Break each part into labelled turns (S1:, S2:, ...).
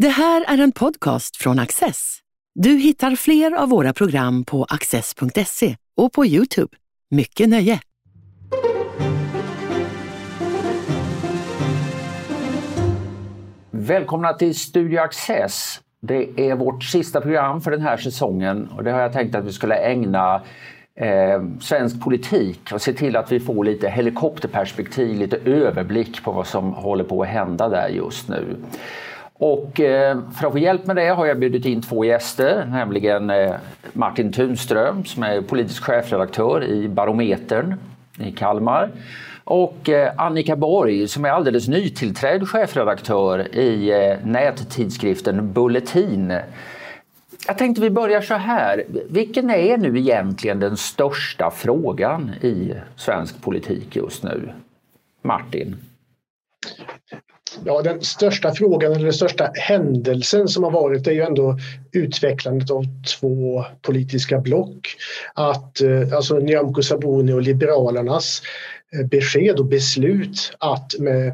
S1: Det här är en podcast från Access. Du hittar fler av våra program på access.se och på Youtube. Mycket nöje!
S2: Välkomna till Studio Access. Det är vårt sista program för den här säsongen och det har jag tänkt att vi skulle ägna eh, svensk politik och se till att vi får lite helikopterperspektiv, lite överblick på vad som håller på att hända där just nu. Och eh, för att få hjälp med det har jag bjudit in två gäster, nämligen eh, Martin Tunström som är politisk chefredaktör i Barometern i Kalmar och eh, Annika Borg som är alldeles nytillträdd chefredaktör i nättidskriften Bulletin. Jag tänkte vi börjar så här. Vilken är nu egentligen den största frågan i svensk politik just nu? Martin?
S3: Ja, den största frågan eller den största händelsen som har varit är ju ändå utvecklandet av två politiska block. Att, eh, alltså Nyamko Sabuni och Liberalernas eh, besked och beslut att med,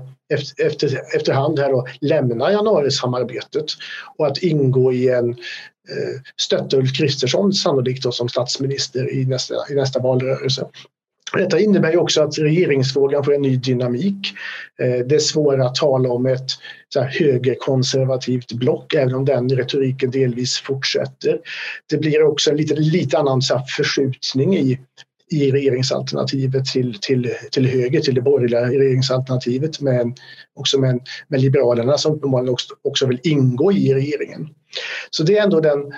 S3: efter, efterhand här då, lämna januarisamarbetet och att ingå i en eh, stötta Ulf Kristersson sannolikt då, som statsminister i nästa, i nästa valrörelse. Detta innebär också att regeringsfrågan får en ny dynamik. Eh, det är svårare att tala om ett så här högerkonservativt block även om den retoriken delvis fortsätter. Det blir också en lite, lite annan så förskjutning i, i regeringsalternativet till, till, till höger, till det borgerliga regeringsalternativet men också med, med Liberalerna som uppenbarligen också, också vill ingå i regeringen. Så det är ändå den,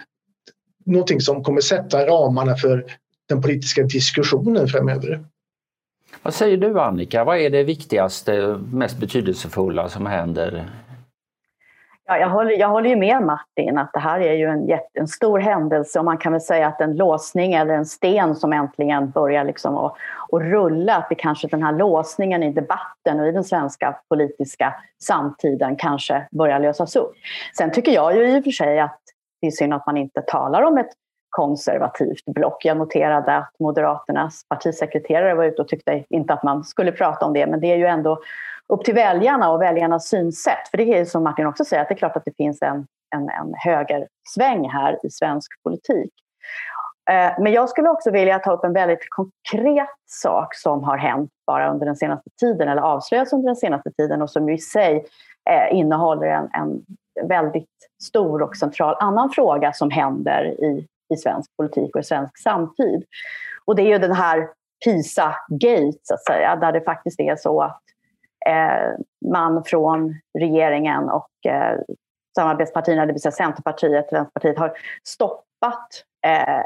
S3: någonting som kommer sätta ramarna för den politiska diskussionen framöver.
S2: Vad säger du Annika, vad är det viktigaste, mest betydelsefulla som händer?
S4: Ja, jag, håller, jag håller ju med Martin att det här är ju en, jätte, en stor händelse och man kan väl säga att en låsning eller en sten som äntligen börjar liksom att, att rulla, att vi kanske den här låsningen i debatten och i den svenska politiska samtiden kanske börjar lösas upp. Sen tycker jag ju i och för sig att det är synd att man inte talar om ett konservativt block. Jag noterade att Moderaternas partisekreterare var ute och tyckte inte att man skulle prata om det, men det är ju ändå upp till väljarna och väljarnas synsätt. För det är ju som Martin också säger, att det är klart att det finns en, en, en högersväng här i svensk politik. Eh, men jag skulle också vilja ta upp en väldigt konkret sak som har hänt bara under den senaste tiden, eller avslöjats under den senaste tiden och som i sig eh, innehåller en, en väldigt stor och central annan fråga som händer i i svensk politik och i svensk samtid. Och det är ju den här PISA-gate, så att säga, där det faktiskt är så att eh, man från regeringen och eh, samarbetspartierna, det vill säga Centerpartiet och Vänsterpartiet, har stoppat eh,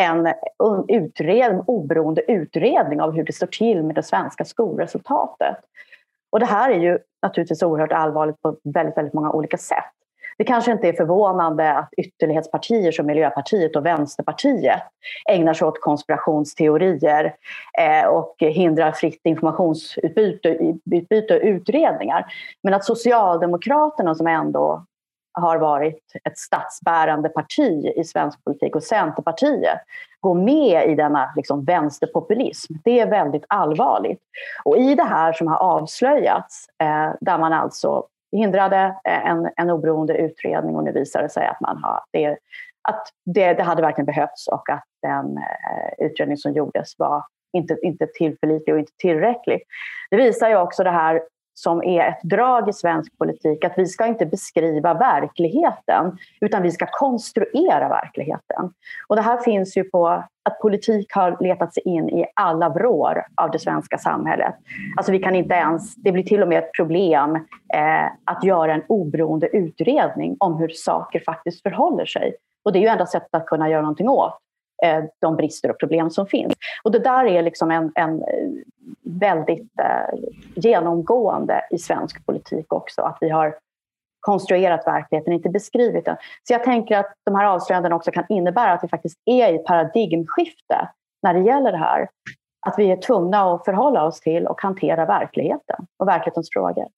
S4: en utredning, oberoende utredning av hur det står till med det svenska skolresultatet. Och det här är ju naturligtvis oerhört allvarligt på väldigt, väldigt många olika sätt. Det kanske inte är förvånande att ytterlighetspartier som Miljöpartiet och Vänsterpartiet ägnar sig åt konspirationsteorier eh, och hindrar fritt informationsutbyte och utredningar. Men att Socialdemokraterna som ändå har varit ett statsbärande parti i svensk politik och Centerpartiet går med i denna liksom, vänsterpopulism. Det är väldigt allvarligt. Och i det här som har avslöjats, eh, där man alltså hindrade en, en oberoende utredning och nu visar det sig att, man har, det, att det, det hade verkligen behövts och att den eh, utredning som gjordes var inte, inte tillförlitlig och inte tillräcklig. Det visar ju också det här som är ett drag i svensk politik, att vi ska inte beskriva verkligheten, utan vi ska konstruera verkligheten. Och det här finns ju på att politik har letat sig in i alla vrår av det svenska samhället. Alltså vi kan inte ens, det blir till och med ett problem eh, att göra en oberoende utredning om hur saker faktiskt förhåller sig. Och det är ju enda sättet att kunna göra någonting åt Eh, de brister och problem som finns. Och det där är liksom en, en eh, väldigt eh, genomgående i svensk politik också, att vi har konstruerat verkligheten, inte beskrivit den. Så jag tänker att de här avslöjandena också kan innebära att vi faktiskt är i paradigmskifte när det gäller det här. Att vi är tvungna att förhålla oss till och hantera verkligheten och verklighetens frågor.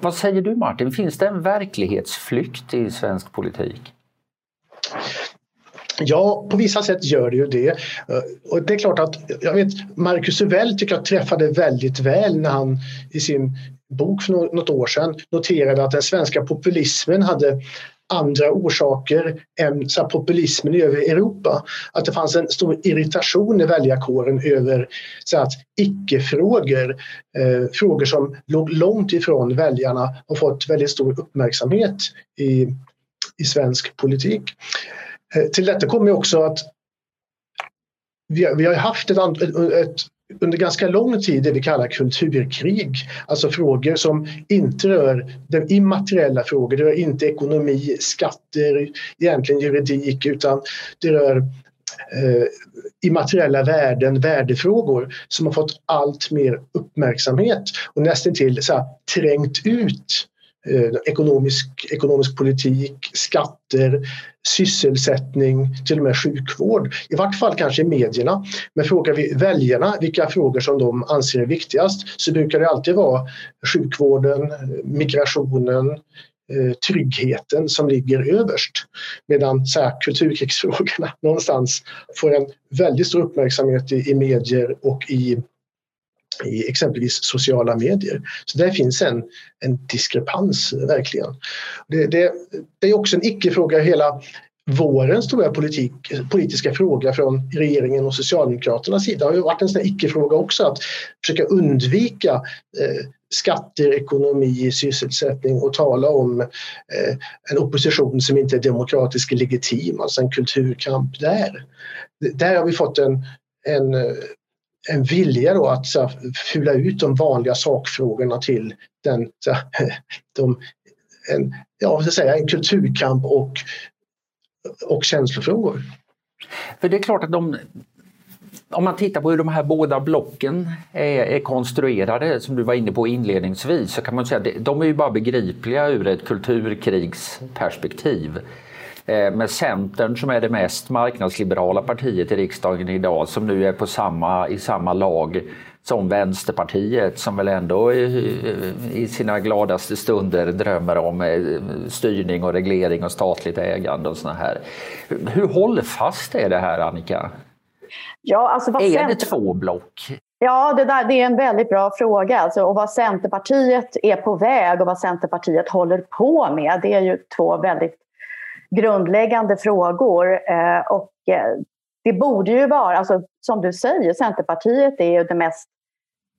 S2: Vad säger du Martin, finns det en verklighetsflykt i svensk politik?
S3: Ja, på vissa sätt gör det ju det. Eh, och det är klart att jag vet, Marcus Uvell tycker jag träffade väldigt väl när han i sin bok för något år sedan noterade att den svenska populismen hade andra orsaker än så populismen över Europa. Att det fanns en stor irritation i väljarkåren över så att icke-frågor, eh, frågor som låg långt ifrån väljarna, har fått väldigt stor uppmärksamhet i, i svensk politik. Eh, till detta kommer också att vi har, vi har haft ett, ett, under ganska lång tid det vi kallar kulturkrig. Alltså frågor som inte rör den immateriella frågor, det rör inte ekonomi, skatter, egentligen juridik utan det rör eh, immateriella värden, värdefrågor som har fått allt mer uppmärksamhet och nästan till så här, trängt ut Eh, ekonomisk, ekonomisk politik, skatter, sysselsättning, till och med sjukvård. I vart fall kanske i medierna. Men frågar vi väljarna vilka frågor som de anser är viktigast så brukar det alltid vara sjukvården, migrationen, eh, tryggheten som ligger överst. Medan så här, kulturkrigsfrågorna någonstans får en väldigt stor uppmärksamhet i, i medier och i i exempelvis sociala medier. Så där finns en, en diskrepans eh, verkligen. Det, det, det är också en icke-fråga hela vårens stora politik, politiska fråga från regeringen och Socialdemokraternas sida Det har ju varit en sån icke-fråga också att försöka undvika eh, skatter, ekonomi, sysselsättning och tala om eh, en opposition som inte är demokratisk legitim, alltså en kulturkamp där. Där har vi fått en, en eh, en vilja då att så, fula ut de vanliga sakfrågorna till den, så, de, en, ja, vad säga, en kulturkamp och, och känslofrågor.
S2: För det är klart att de, om man tittar på hur de här båda blocken är, är, konstruerade, som du var inne på inledningsvis, så kan man säga att de är ju bara begripliga ur ett kulturkrigsperspektiv. Eh, med Centern som är det mest marknadsliberala partiet i riksdagen idag som nu är på samma, i samma lag som Vänsterpartiet som väl ändå i, sina gladaste stunder drömmer om eh, styrning och reglering och statligt ägande och såna här. Hur hållfast är det här Annika?
S4: Ja, alltså vad
S2: är det två block?
S4: Ja, det, där, det är en väldigt bra fråga. Alltså, och vad Centerpartiet är på väg och vad Centerpartiet håller på med, det är ju två väldigt grundläggande frågor. Eh, och eh, det borde ju vara, alltså, som du säger, Centerpartiet är ju det mest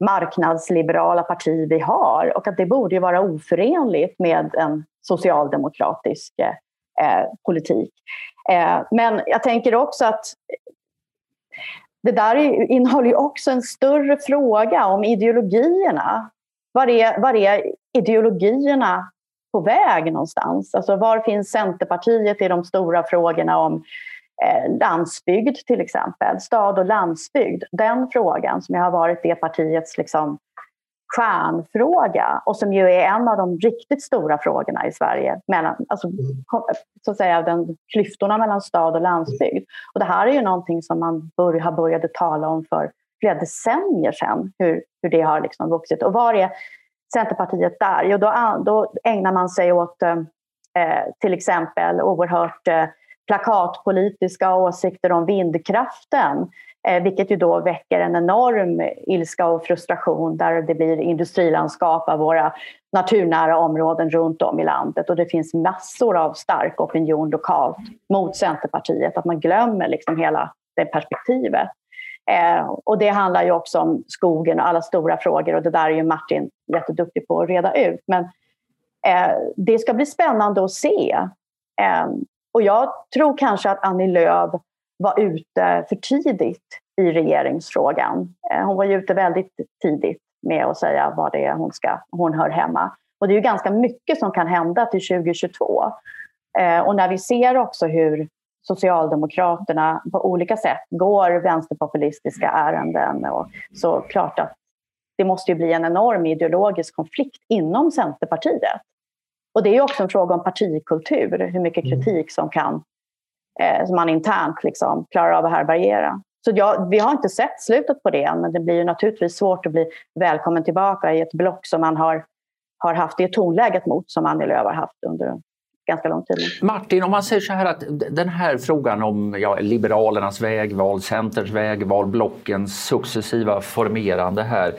S4: marknadsliberala parti vi har och att det borde ju vara oförenligt med en socialdemokratisk eh, eh politik. Eh, men jag tänker också att det där innehåller ju också en större fråga om ideologierna. Var är, var är ideologierna på väg någonstans? Alltså var finns Centerpartiet i de stora frågorna om eh, landsbygd till exempel? Stad och landsbygd. Den frågan som har varit det partiets liksom, stjärnfråga och som ju är en av de riktigt stora frågorna i Sverige. Mellan, alltså, så att säga, den, klyftorna mellan stad och landsbygd. Och det här är ju någonting som man bör, har börjat tala om för flera decennier sedan, hur, hur det har liksom vuxit. Och var är Centerpartiet där? Jo, då, då ägnar man sig åt eh, eh, till exempel oerhört eh, plakatpolitiska åsikter om vindkraften. Eh, vilket ju då väcker en enorm ilska och frustration där det blir industrilandskap av våra naturnära områden runt om i landet. Och det finns massor av stark opinion lokalt mot Centerpartiet. Att man glömmer liksom hela det perspektivet. Eh, och det handlar ju också om skogen och alla stora frågor och det där är ju Martin jätteduktig på att reda ut. Men eh, det ska bli spännande att se. Eh, och jag tror kanske att Annie Lööf var ute för tidigt i regeringsfrågan. Eh, hon var ju ute väldigt tidigt med att säga vad det är hon, ska, hon hör hemma. Och det är ju ganska mycket som kan hända till 2022. Eh, och när vi ser också hur Socialdemokraterna på olika sätt går vänsterpopulistiska ärenden. Och så klart att det måste ju bli en enorm ideologisk konflikt inom Centerpartiet. Och det är också en fråga om partikultur, hur mycket mm. kritik som, kan, eh, som man internt liksom klarar av att härbärgera. Så jag, vi har inte sett slutet på det än, men det blir ju naturligtvis svårt att bli välkommen tillbaka i ett block som man har, har haft det tonläget mot som Annie Lööf har haft under ganska lång tid.
S2: Martin, om man säger så här att den här frågan om ja, Liberalernas vägval, Centerns vägval, blockens successiva formerande här.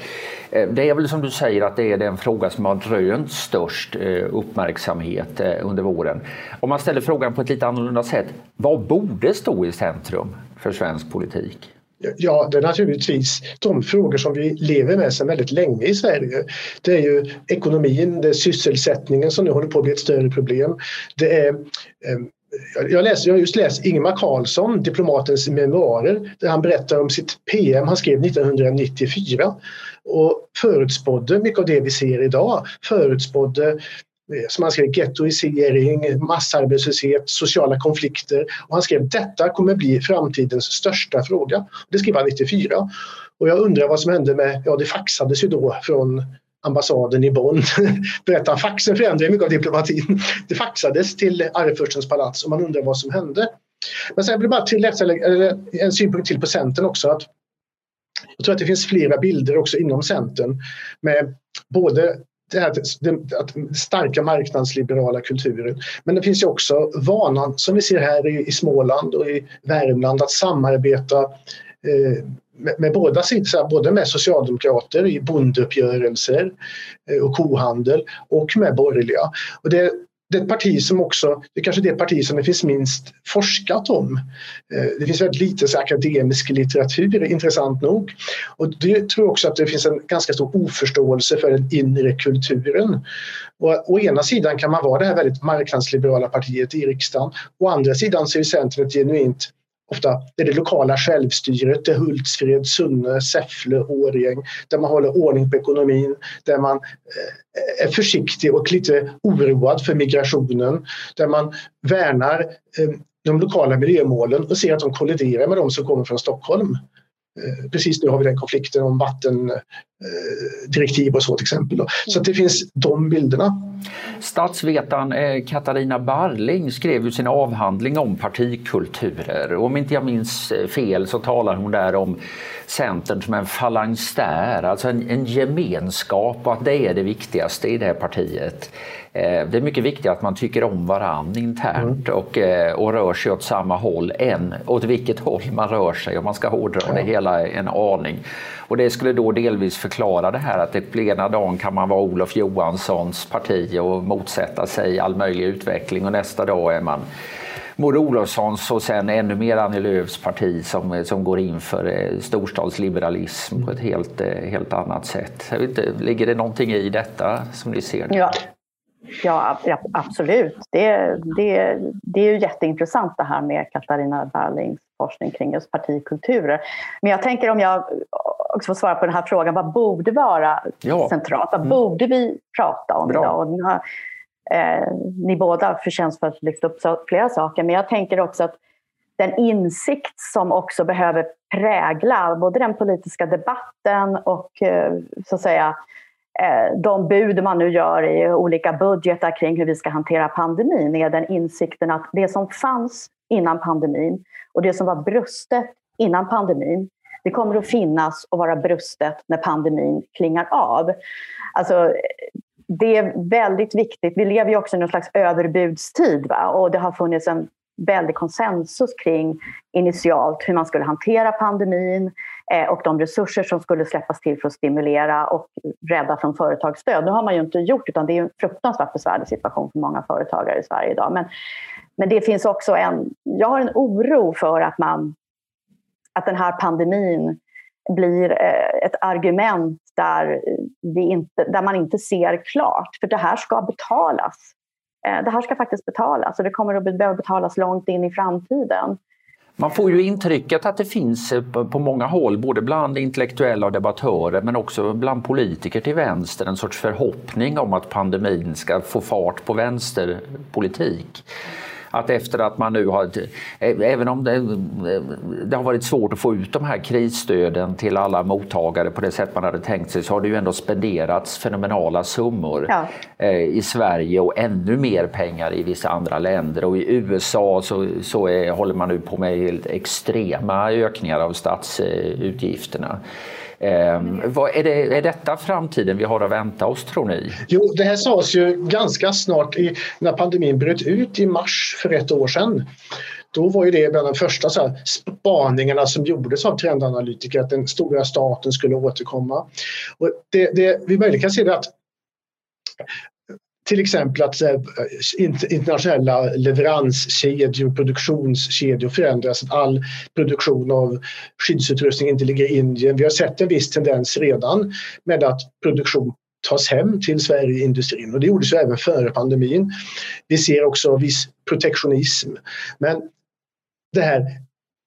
S2: Eh, det är väl som du säger att det är den fråga som har rönt störst eh, uppmärksamhet eh, under våren. Om man ställer frågan på ett lite annorlunda sätt, vad borde stå i centrum för svensk politik?
S3: Ja, det är naturligtvis de frågor som vi lever med sedan väldigt länge i Sverige. Det är ju ekonomin, det är sysselsättningen som nu håller på att bli ett större problem. Det är ehm, jag, läser, jag har just läst Ingemar Karlsson, diplomatens memoarer, där han berättar om sitt PM han skrev 1994 och förutspådde mycket av det vi ser idag. Förutspådde som han skrev, gettoisering, massarbetslöshet, sociala konflikter. Och han skrev detta kommer bli framtidens största fråga. Det skrev han 94. Och jag undrar vad som hände med, ja det faxades ju då från ambassaden i Bonn. Berättar faxen förändrade mycket av diplomatin. Det faxades till Arvfurstens palats och man undrar vad som hände. Men sen vill jag bara tillägga en synpunkt till på Centern också. Att jag tror att det finns flera bilder också inom Centern med både det här, att starka marknadsliberala kulturen. Men det finns ju också vanan som vi ser här i, i Småland och i Värmland att samarbeta eh, med, med båda sidor, både med socialdemokrater i bondeuppgörelser eh, och kohandel och med borgerliga. Och det, det är ett parti som också, det är kanske det parti som det finns minst forskat om. Eh, det finns väldigt lite så akademisk litteratur, intressant nog. Och det tror jag också att det finns en ganska stor oförståelse för den inre kulturen. Och, å ena sidan kan man vara det här väldigt marknadsliberala partiet i riksdagen. Å andra sidan så är Centern ett genuint ofta det är det lokala självstyret, det är Hultsfred, Sunne, Säffle, Årjäng, där man håller ordning på ekonomin, där man eh, är försiktig och lite oroad för migrationen, där man värnar eh, de lokala miljömålen och ser att de kolliderar med de som kommer från Stockholm. Eh, precis nu har vi den konflikten om vatten, vattendirektiv och så till exempel. Så det finns de bilderna.
S2: Statsvetaren eh, Katarina Barling skrev ju sin avhandling om partikulturer. Om inte jag minns eh, fel så talar hon där om Centern som en falangstär, alltså en, en gemenskap och att det är det viktigaste i det här partiet. Eh, det är mycket viktigt att man tycker om varann internt mm. och, och rör sig åt samma håll än åt vilket håll man rör sig om man ska hårdra ja. det hela en aning. Och det skulle då delvis förklara det här att ena dagen kan man vara Olof Johanssons parti och motsätta sig all möjlig utveckling och nästa dag är man Maud Olofssons och sen ännu mer Annie Lööfs parti som, som går in för eh, storstadsliberalism på ett helt, eh, helt annat sätt. Inte, ligger det någonting i detta som ni ser det?
S4: Ja. Ja, absolut. Det, det, det är ju jätteintressant det här med Katarina Berlings forskning kring just partikulturer. Men jag tänker om jag också får svara på den här frågan, vad borde vara ja. centralt? Vad mm. borde vi prata om Bra. idag? Har, eh, ni båda förtjänstfullt lyft upp flera saker, men jag tänker också att den insikt som också behöver prägla både den politiska debatten och eh, så att säga eh, de bud man nu gör i olika budgetar kring hur vi ska hantera pandemin är den insikten att det som fanns innan pandemin och det som var brustet innan pandemin det kommer att finnas och vara brustet när pandemin klingar av. Alltså, det är väldigt viktigt. Vi lever ju också i någon slags överbudstid va? och det har funnits en väldig konsensus kring initialt hur man skulle hantera pandemin eh, och de resurser som skulle släppas till för att stimulera och rädda från företagsstöd. Nu har man ju inte gjort utan det är en fruktansvärt besvärlig situation för många företagare i Sverige idag. Men, men det finns också en, jag har en oro för att man att den här pandemin blir eh, ett argument där, vi inte, där man inte ser klart. För det här ska betalas. Eh, det här ska faktiskt betalas och det kommer att behöva betalas långt in i framtiden.
S2: Man får ju intrycket att det finns eh, på många håll, både bland intellektuella och debattörer men också bland politiker till vänster, en sorts förhoppning om att pandemin ska få fart på vänsterpolitik att efter att man nu har, även om det, det, har varit svårt att få ut de här krisstöden till alla mottagare på det sätt man hade tänkt sig så har det ju ändå spenderats fenomenala summor ja. I Sverige och ännu mer pengar i vissa andra länder och i USA så, så är, håller man nu på med helt extrema ökningar av statsutgifterna. Eh, vad, är, det, är detta framtiden vi har att vänta oss tror ni?
S3: Jo, det här sades ju ganska snart i, när pandemin bröt ut i mars för ett år sedan. Då var ju det bland de första så här, spaningarna som gjordes av trendanalytiker att den stora staten skulle återkomma. Och det, det vi möjligen kan se det att till exempel att eh, internationella leveranskedjor, produktionskedjor förändras, att all produktion av skyddsutrustning inte ligger i Indien. Vi har sett en viss tendens redan med att produktion tas hem till Sverigeindustrin och det gjordes ju även före pandemin. Vi ser också viss protektionism. Men det här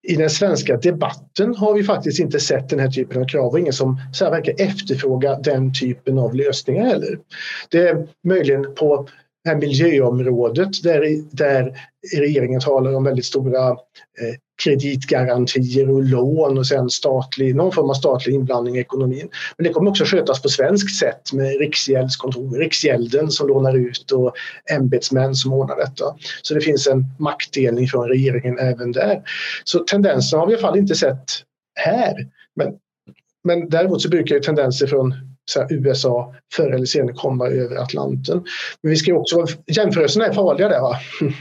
S3: i den svenska debatten har vi faktiskt inte sett den här typen av krav och ingen som så här verkar efterfråga den typen av lösningar heller. Det är möjligen på här miljöområdet där, där regeringen talar om väldigt stora eh, kreditgarantier och lån och sen statlig, någon form av statlig inblandning i ekonomin. Men det kommer också skötas på svenskt sätt med Riksgäldskontor, Riksgälden som lånar ut och ämbetsmän som ordnar detta. Så det finns en maktdelning från regeringen även där. Så tendensen har vi i alla fall inte sett här. Men, men däremot så brukar ju tendenser från här, USA förr eller senare komma över Atlanten. Men vi ska också, jämförelserna är farliga där va?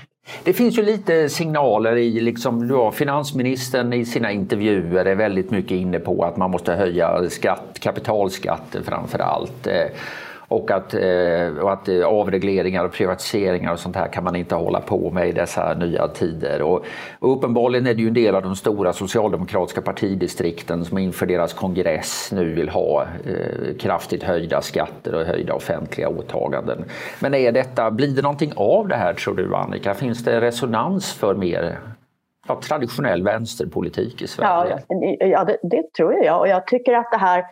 S2: Det finns ju lite signaler i, liksom, ja, finansministern i sina intervjuer är väldigt mycket inne på att man måste höja skatt, kapitalskatter framför allt. Eh, och att, eh, och att eh, avregleringar och privatiseringar och sånt här kan man inte hålla på med i dessa nya tider. Och, och uppenbarligen är det ju en del av de stora socialdemokratiska partidistrikten som inför deras kongress nu vill ha eh, kraftigt höjda skatter och höjda offentliga åtaganden. Men är detta, blir det någonting av det här tror du Annika? Finns det resonans för mer traditionell vänsterpolitik i Sverige?
S4: Ja, ja det, det tror jag och jag tycker att det här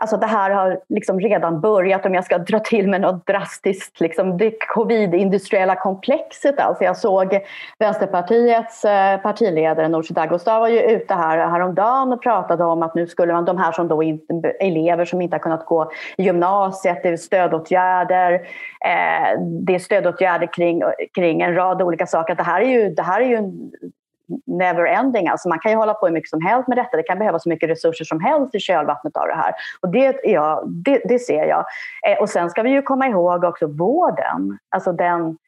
S4: Alltså det här har liksom redan börjat, om jag ska dra till med något drastiskt, liksom det covid-industriella komplexet. Alltså jag såg Vänsterpartiets eh, partiledare Nooshi Dadgostar var ju ute här häromdagen och pratade om att nu skulle man, de här som då inte, elever som inte har kunnat gå i gymnasiet, det är stödåtgärder, eh, det är stödåtgärder kring, kring en rad olika saker. Det här är ju, det här är ju en never ending. Alltså man kan ju hålla på hur mycket som helst med detta. Det kan behövas så mycket resurser som helst i kölvattnet av det här. Och det, ja, det, det ser jag. Eh, och sen ska vi ju komma ihåg också vården. Alltså den,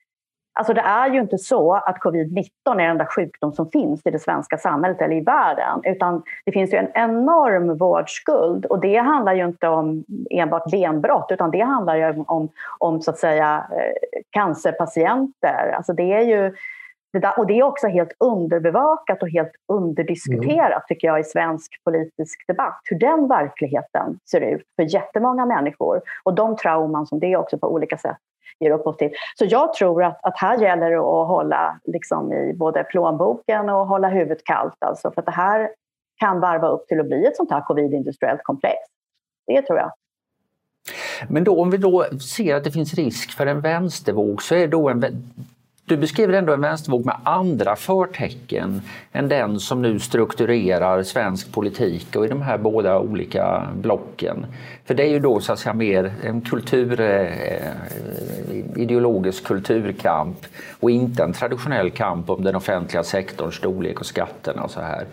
S4: Alltså det är ju inte så att covid-19 är den enda sjukdom som finns i det svenska samhället eller i världen. Utan det finns ju en enorm vårdskuld och det handlar ju inte om enbart benbrott utan det handlar ju om, om så att säga eh, cancerpatienter. Alltså det är ju det där, och det är också helt underbevakat och helt underdiskuterat mm. tycker jag i svensk politisk debatt. Hur den verkligheten ser ut för jättemånga människor och de trauman som det också på olika sätt ger upphov till. Så jag tror att, att här gäller det att hålla liksom, i både plånboken och hålla huvudet kallt. Alltså, för att det här kan varva upp till att bli ett sånt här covid-industriellt komplex. Det tror jag.
S2: Men då om vi då ser att det finns risk för en vänstervåg så är då en du beskriver ändå en vänstervåg med andra förtecken än den som nu strukturerar svensk politik och i de här båda olika blocken. För det är ju då så att säga mer en kultur, eh, eh ideologisk kulturkamp och inte en traditionell kamp om den offentliga sektorns storlek och skatterna och så här.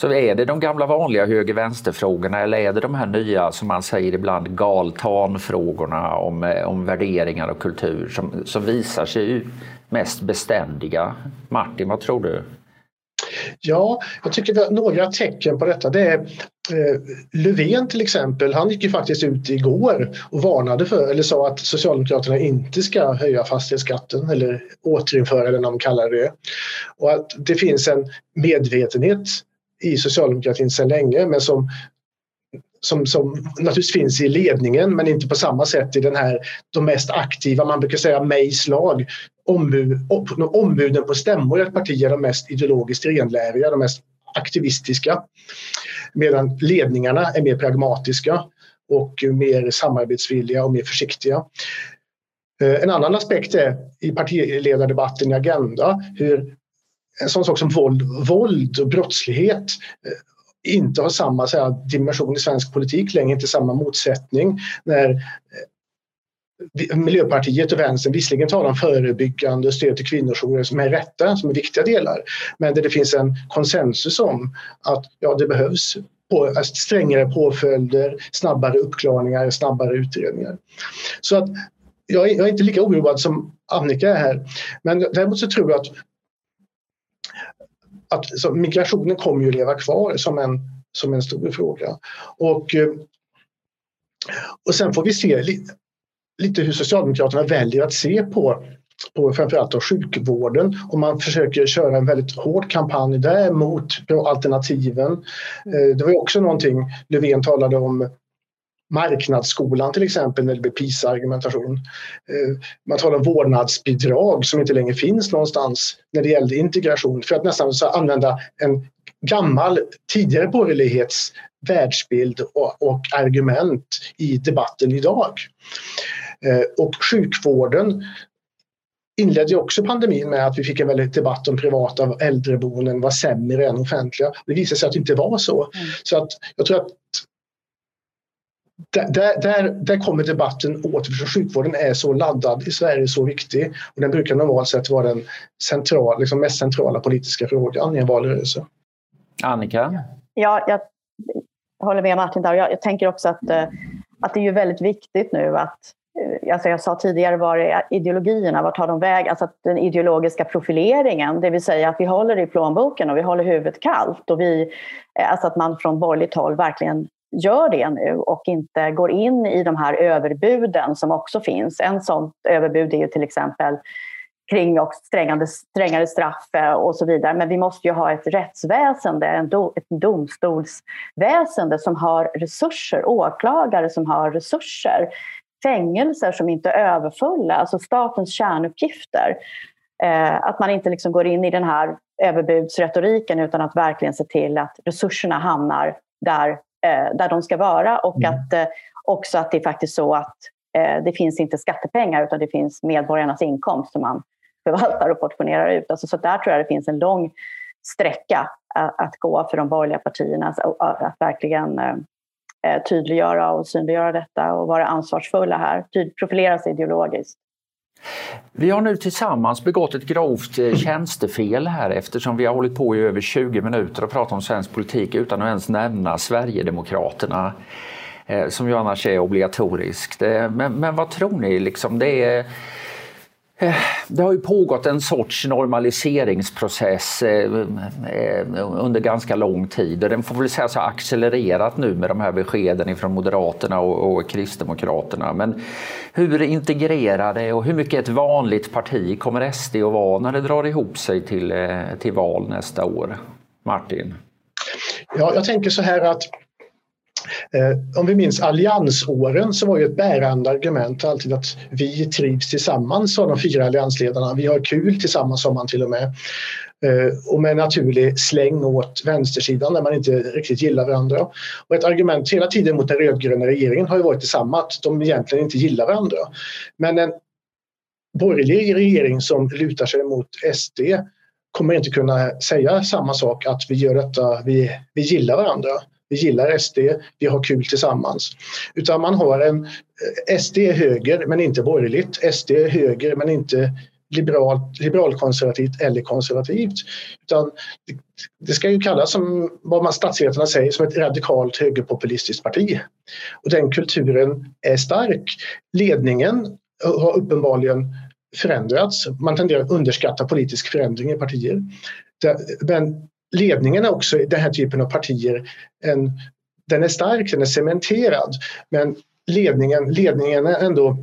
S2: Så är det de gamla vanliga höger-vänster-frågorna eller är det de här nya, som man säger ibland, galtanfrågorna om, eh, om värderingar och kultur som, som visar sig mest beständiga. Martin, vad tror du?
S3: Ja, jag tycker vi har några tecken på detta. Det är eh, Löfven till exempel, han gick ju faktiskt ut igår och varnade för, eller sa att Socialdemokraterna inte ska höja fastighetsskatten eller återinföra den, om de kallar det. Och att det finns en medvetenhet i socialdemokratin sedan länge men som som, som naturligtvis finns i ledningen men inte på samma sätt i den här, de mest aktiva, man brukar säga Mays lag. Ombud, ombuden på stämmor i ett parti är de mest ideologiskt renläriga, de mest aktivistiska. Medan ledningarna är mer pragmatiska och mer samarbetsvilliga och mer försiktiga. Eh, en annan aspekt är i partiledardebatten i Agenda hur en sån sak som våld, våld och brottslighet eh, inte har samma så här, dimension i svensk politik längre, inte samma motsättning. När eh, Miljöpartiet och Vänstern visserligen talar om förebyggande stöd till kvinnojourer som är rätta, som är viktiga delar, men där det finns en konsensus om att ja, det behövs på, eh, strängare påföljder, snabbare uppklarningar, snabbare utredningar. Så att jag är, jag är inte lika oroad som Annika är här. Men däremot så tror jag att, att migrationen kommer ju leva kvar som en, som en stor fråga. Och, eh, och sen får vi se lite, lite hur Socialdemokraterna väljer att se på på framförallt då sjukvården och man försöker köra en väldigt hård kampanj där mot alternativen. Eh, det var också någonting Löfven talade om marknadsskolan till exempel när det blir PISA-argumentation. Eh, man talar om vårdnadsbidrag som inte längre finns någonstans när det gällde integration för att nästan använda en gammal tidigare borgerlighets världsbild och, och argument i debatten idag. Eh, och sjukvården inledde också pandemin med att vi fick en väldigt debatt om privata äldreboenden var sämre än offentliga. Det visade sig att det inte var så. Mm. Så att jag tror att där, där, där kommer debatten åter, för sjukvården är så laddad i Sverige, så viktig. Och den brukar normalt sett vara den central, liksom mest centrala politiska frågan i en valrörelse.
S2: Annika?
S4: Ja, jag håller med Martin där. Jag, jag tänker också att, eh, att det är ju väldigt viktigt nu att Eh, alltså jag sa tidigare, var är ideologierna? Vart tar de väg? Alltså den ideologiska profileringen, det vill säga att vi håller i plånboken och vi håller huvudet kallt. Och vi, eh, alltså att man från borgerligt håll verkligen gör det nu och inte går in i de här överbuden som också finns. En sånt överbud är ju till exempel kring och strängare, strängare straff eh, och så vidare. Men vi måste ju ha ett rättsväsende, en do, ett domstolsväsende som har resurser, åklagare som har resurser fängelser som inte är överfulla, alltså statens kärnuppgifter. Eh, att man inte liksom går in i den här överbudsretoriken utan att verkligen se till att resurserna hamnar där, där de ska vara och mm. att eh, också att det är faktiskt så att eh, det finns inte skattepengar utan det finns medborgarnas inkomst som man förvaltar och portionerar ut. Alltså, så där tror jag det finns en lång sträcka att, gå för de borgerliga partierna, att, verkligen eh, eh, tydliggöra och synliggöra detta och vara ansvarsfulla här, profilera sig ideologiskt.
S2: Vi har nu tillsammans begått ett grovt eh, tjänstefel här eftersom vi har hållit på i över 20 minuter och pratat om svensk politik utan att ens nämna Sverigedemokraterna eh, som ju annars är obligatoriskt. Men, men vad tror ni? Liksom, det är Eh, det har ju pågått en sorts normaliseringsprocess eh, eh, under ganska lång tid och den får väl sägas ha accelererat nu med de här beskeden från Moderaterna och, Kristdemokraterna. Men hur integrerade och hur mycket ett vanligt parti kommer SD att vara när det drar ihop sig till, till val nästa år? Martin?
S3: Ja, jag tänker så här att Eh, om vi minns alliansåren så var ju ett bärande argument alltid att vi trivs tillsammans, sa de fyra alliansledarna. Vi har kul tillsammans, sa man till och med. Eh, och med naturlig släng åt vänstersidan där man inte riktigt gillar varandra. Och ett argument hela tiden mot den rödgröna regeringen har ju varit detsamma, att de egentligen inte gillar varandra. Men en borgerlig regering som lutar sig mot SD kommer inte kunna säga samma sak, att vi gör detta, vi, vi gillar varandra vi gillar SD, vi har kul tillsammans. Utan man har en eh, SD är höger men inte borgerligt, SD är höger men inte liberalt, liberalkonservativt eller konservativt. Utan det ska ju kallas som vad man statsvetarna säger som ett radikalt högerpopulistiskt parti. Och den kulturen är stark. Ledningen har uppenbarligen förändrats. Man tenderar att underskatta politisk förändring i partier. Men ledningen är också i den här typen av partier en, den är stark, den är cementerad. Men ledningen, ledningen är ändå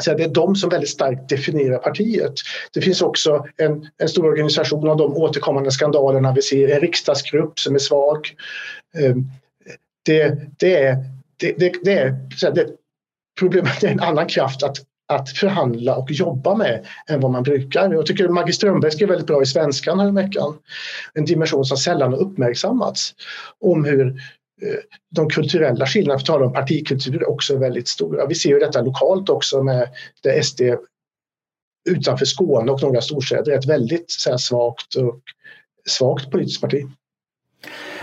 S3: så det är de som väldigt starkt definierar partiet. Det finns också en, en stor organisation av de återkommande skandalerna vi ser, en riksdagsgrupp som är svag. Eh, det, det är, det, det, det är, det, problemet är en annan kraft att att förhandla och jobba med än vad man brukar. Jag tycker Maggie Strömberg skrev väldigt bra i Svenskan häromveckan. En dimension som sällan har uppmärksammats om hur eh, de kulturella skillnaderna, för att tala om partikultur, också är väldigt stora. Vi ser ju detta lokalt också med det SD utanför Skåne och några storstäder är ett väldigt så här, svagt, och, svagt politiskt parti.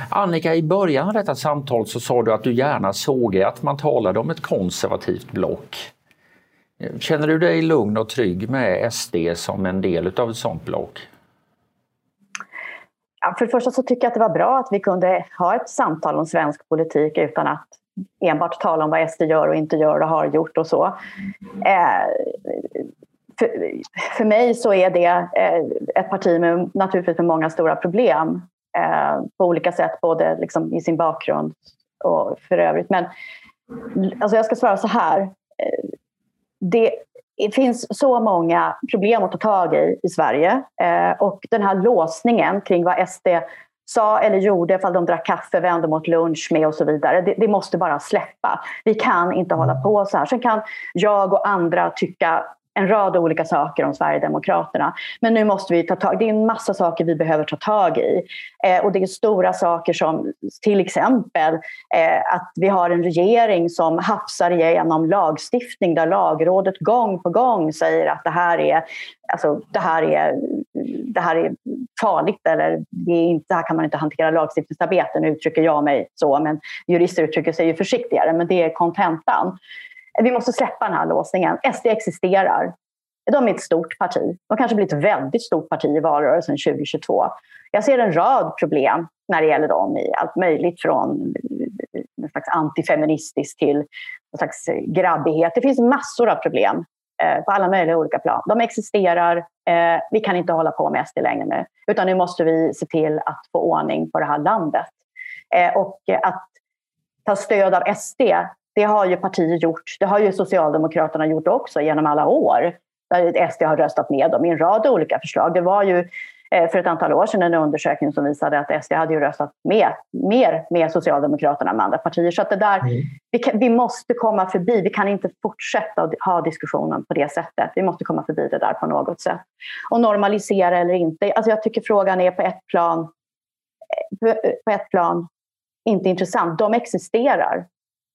S2: Annika, i början av detta samtal så sa du att du gärna såg att man talade om ett konservativt block. Känner du dig lugn och trygg med SD som en del av ett sådant block?
S4: för det första så tycker jag att det var bra att vi kunde ha ett samtal om svensk politik utan att enbart tala om vad SD gör och inte gör och har gjort och så. Eh, för, för mig så är det eh, ett parti med naturligtvis med många stora problem eh, på olika sätt, både liksom i sin bakgrund och för övrigt. Men alltså jag ska svara så här. Eh, det, det finns så många problem att ta tag i i Sverige eh, och den här låsningen kring vad SD sa eller gjorde ifall de drack kaffe, vände mot lunch med och så vidare. Det, det, måste bara släppa. Vi kan inte hålla på så här. Sen kan jag och andra tycka en rad olika saker om Sverigedemokraterna. Men nu måste vi ta tag Det är en massa saker vi behöver ta tag i. Eh, och det är stora saker som till exempel eh, att vi har en regering som hafsar igenom lagstiftning där lagrådet gång på gång säger att det här är, alltså, det här är, det här är farligt eller det, är inte, det här kan man inte hantera lagstiftningsarbete. Nu uttrycker jag mig så, men jurister uttrycker sig ju försiktigare, men det är kontentan. Vi måste släppa den här låsningen. SD existerar. De är ett stort parti. De kanske blir ett väldigt stort parti i valrörelsen 2022. Jag ser en rad problem när det gäller dem i allt möjligt från en slags antifeministiskt till en slags grabbighet. Det finns massor av problem eh, på alla möjliga olika plan. De existerar. Eh, vi kan inte hålla på med SD längre nu, utan nu måste vi se till att få ordning på det här landet. Eh, och att ta stöd av SD det har ju partier gjort. Det har ju Socialdemokraterna gjort också genom alla år. Där SD har röstat med dem i en rad olika förslag. Det var ju eh, för ett antal år sedan en undersökning som visade att SD hade ju röstat med, mer med Socialdemokraterna än med andra partier. Så att det där, mm. vi, kan, vi, måste komma förbi, vi kan inte fortsätta ha diskussionen på det sättet. Vi måste komma förbi det där på något sätt. Och normalisera eller inte. Alltså jag tycker frågan är på ett plan, eh, på ett plan inte intressant. De existerar.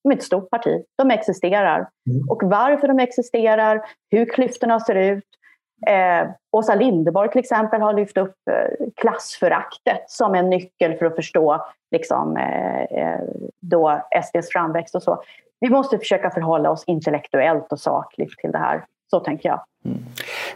S4: De är ett stort parti. De existerar. Mm. Och varför de existerar, hur klyftorna ser ut. Eh, Åsa Linderborg till exempel har lyft upp eh, klassföraktet som en nyckel för att förstå liksom, eh, eh då SDs framväxt och så. Vi måste försöka förhålla oss intellektuellt och sakligt till det här. Så tänker jag. Mm.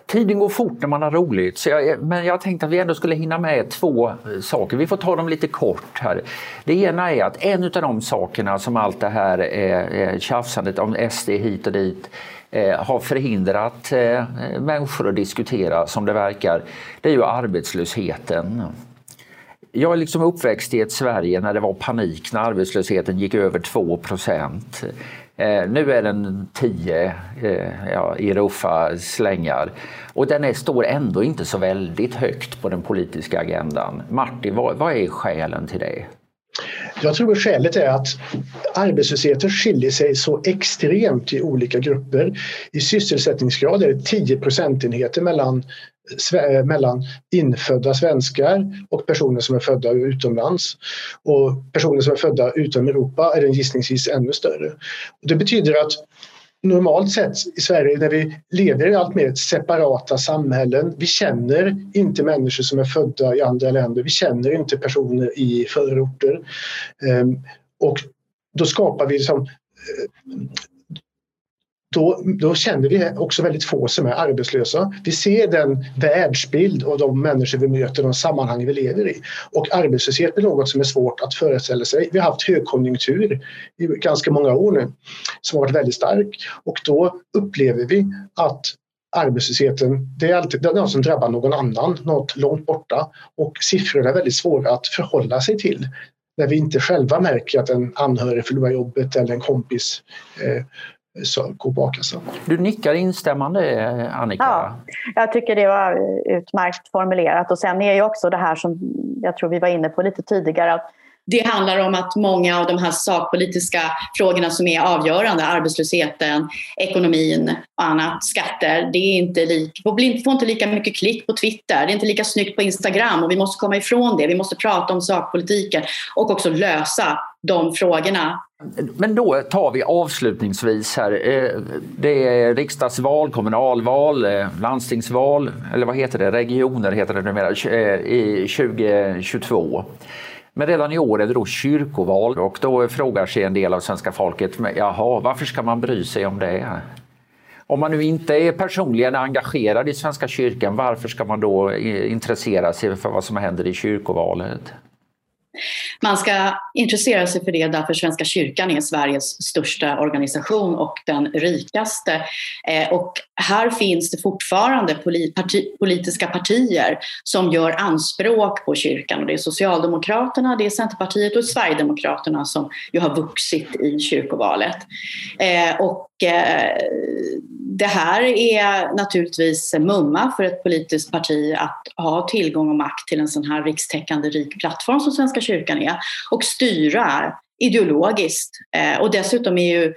S2: Tiden går fort när man har roligt, så jag, eh, men jag tänkte att vi ändå skulle hinna med två eh, saker. Vi får ta dem lite kort här. Det ena är att en av de sakerna som allt det här eh, eh tjafsandet om SD hit och dit eh, har förhindrat eh, människor att diskutera som det verkar, det är ju arbetslösheten. Jag är liksom uppväxt i ett Sverige när det var panik när arbetslösheten gick över 2 procent. Eh, nu är den 10 eh, ja, i ruffa slängar och den är, står ändå inte så väldigt högt på den politiska agendan. Martin, vad, vad är skälen till det?
S3: Jag tror att skälet är att arbetslösheten skiljer sig så extremt i olika grupper. I sysselsättningsgrad är det 10 procentenheter mellan Eh, mellan infödda svenskar och personer som är födda utomlands. Och personer som är födda utom Europa är den gissningsvis ännu större. Det betyder att normalt sett i Sverige när vi lever i allt mer separata samhällen. Vi känner inte människor som är födda i andra länder. Vi känner inte personer i förorter. Ehm, och då skapar vi liksom eh, då, då känner vi också väldigt få som är arbetslösa. Vi ser den världsbild och de människor vi möter, de sammanhang vi lever i. Och arbetslöshet är något som är svårt att föreställa sig. Vi har haft högkonjunktur i ganska många år nu som har varit väldigt stark och då upplever vi att arbetslösheten, det är alltid något som drabbar någon annan, något långt borta och siffrorna är väldigt svåra att förhålla sig till när vi inte själva märker att en anhörig förlorar jobbet eller en kompis eh, gå bak. Alltså.
S2: Du nickar instämmande Annika.
S4: Ja, jag tycker det var utmärkt formulerat och sen är ju också det här som jag tror vi var inne på lite tidigare att det handlar om att många av de här sakpolitiska frågorna som är avgörande, arbetslösheten, ekonomin och annat, skatter, det är inte lik, får inte lika mycket klick på Twitter, det är inte lika snyggt på Instagram och vi måste komma ifrån det. Vi måste prata om sakpolitiken och också lösa de frågorna.
S2: Men då tar vi avslutningsvis här. Eh, det är riksdagsval, kommunalval, eh, landstingsval, eller vad heter det, regioner heter det numera, eh, i 2022. Men redan i år är det då kyrkoval och då frågar sig en del av svenska folket, jaha, varför ska man bry sig om det? Om man nu inte är personligen engagerad i Svenska kyrkan, varför ska man då eh, intressera sig för vad som händer i kyrkovalet?
S4: Man ska intressera sig för det därför Svenska kyrkan är Sveriges största organisation och den rikaste. Eh, och här finns det fortfarande politiska partier som gör anspråk på kyrkan. Och det är Socialdemokraterna, det är Centerpartiet och Sverigedemokraterna som ju har vuxit i kyrkovalet. Eh, och eh, det här är naturligtvis mumma för ett politiskt parti att ha tillgång och makt till en sån här rikstäckande rik plattform som Svenska kyrkan är och styra ideologiskt. Eh, och dessutom är ju,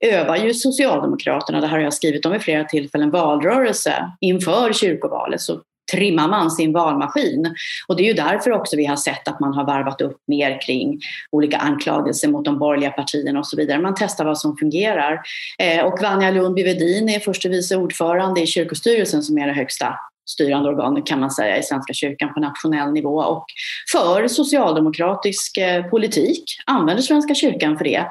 S4: övar ju Socialdemokraterna, det här har jag skrivit om i flera tillfällen, valrörelse inför kyrkovalet. Så trimmar man sin valmaskin. Och det är ju därför också vi har sett att man har varvat upp mer kring olika anklagelser mot de borgerliga partierna och så vidare. Man testar vad som fungerar. Eh, och Vanja Lundby Wedin är förste vice ordförande i kyrkostyrelsen som är det högsta styrande organ kan man säga i Svenska kyrkan på nationell nivå och för socialdemokratisk eh, politik använder Svenska kyrkan för det.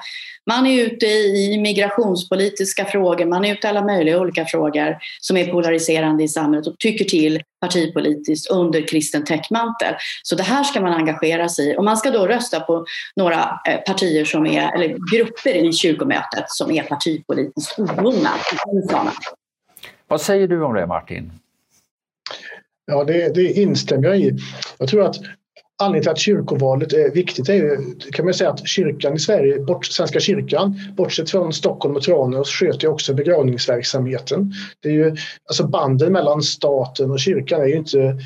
S4: Man är ute i migrationspolitiska frågor, man är ute i alla möjliga olika frågor som är polariserande i samhället och tycker till partipolitiskt under kristen täckmantel. Så det här ska man engagera sig i och man ska då rösta på några eh, partier som är, eller grupper i kyrkomötet som är partipolitiskt obundna.
S2: Vad säger du om det Martin?
S3: Ja, det, det instämmer jag i. Jag tror att anledningen till att kyrkovalet är viktigt är ju, kan man säga att kyrkan i Sverige, bort, Svenska kyrkan, bortsett från Stockholm och Tranås, sköter ju också begravningsverksamheten. Det är ju, alltså banden mellan staten och kyrkan är ju inte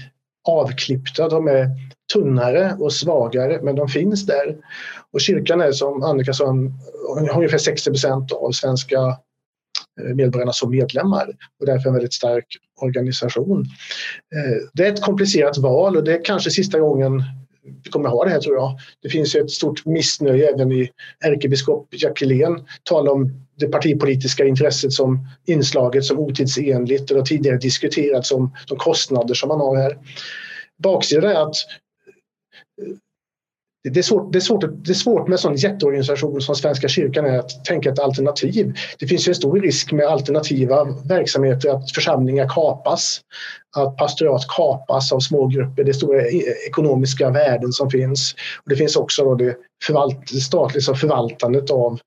S3: avklippta, de är tunnare och svagare, men de finns där. Och kyrkan är som Annika sa, har ungefär 60 procent av svenska Eh, medborgarna som medlemmar och därför en väldigt stark organisation. Eh, det är ett komplicerat val och det är kanske sista gången vi kommer ha det här tror jag. Det finns ju ett stort missnöje även i ärkebiskop Jackelén talar om det partipolitiska intresset som inslaget som otidsenligt och det har tidigare diskuterats om de kostnader som man har här. Baksidan är att det är, svårt, det, är svårt, det är svårt med en sån jätteorganisation som Svenska kyrkan är att tänka ett alternativ. Det finns ju en stor risk med alternativa verksamheter att församlingar kapas, att pastorat kapas av smågrupper. Det är stora e-, ekonomiska värden som finns. Och det finns också då det, förvalt, det statliga förvaltandet av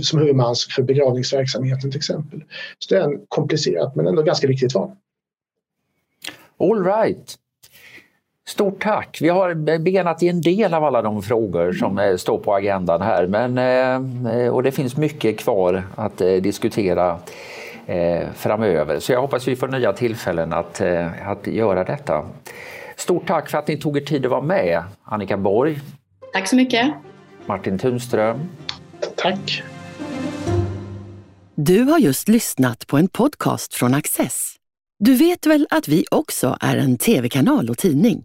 S3: som huvudman för begravningsverksamheten till exempel. Så det är en komplicerat men ändå ganska viktigt val.
S2: All right. Stort tack! Vi har benat i en del av alla de frågor som mm. står på agendan här men, eh, och det finns mycket kvar att eh, diskutera eh, framöver. Så jag hoppas vi får nya tillfällen att, att göra detta. Stort tack för att ni tog er tid att vara med, Annika Borg.
S4: Tack så mycket.
S2: Martin Tunström.
S3: Tack.
S1: Du har just lyssnat på en podcast från Access. Du vet väl att vi också är en tv-kanal och tidning?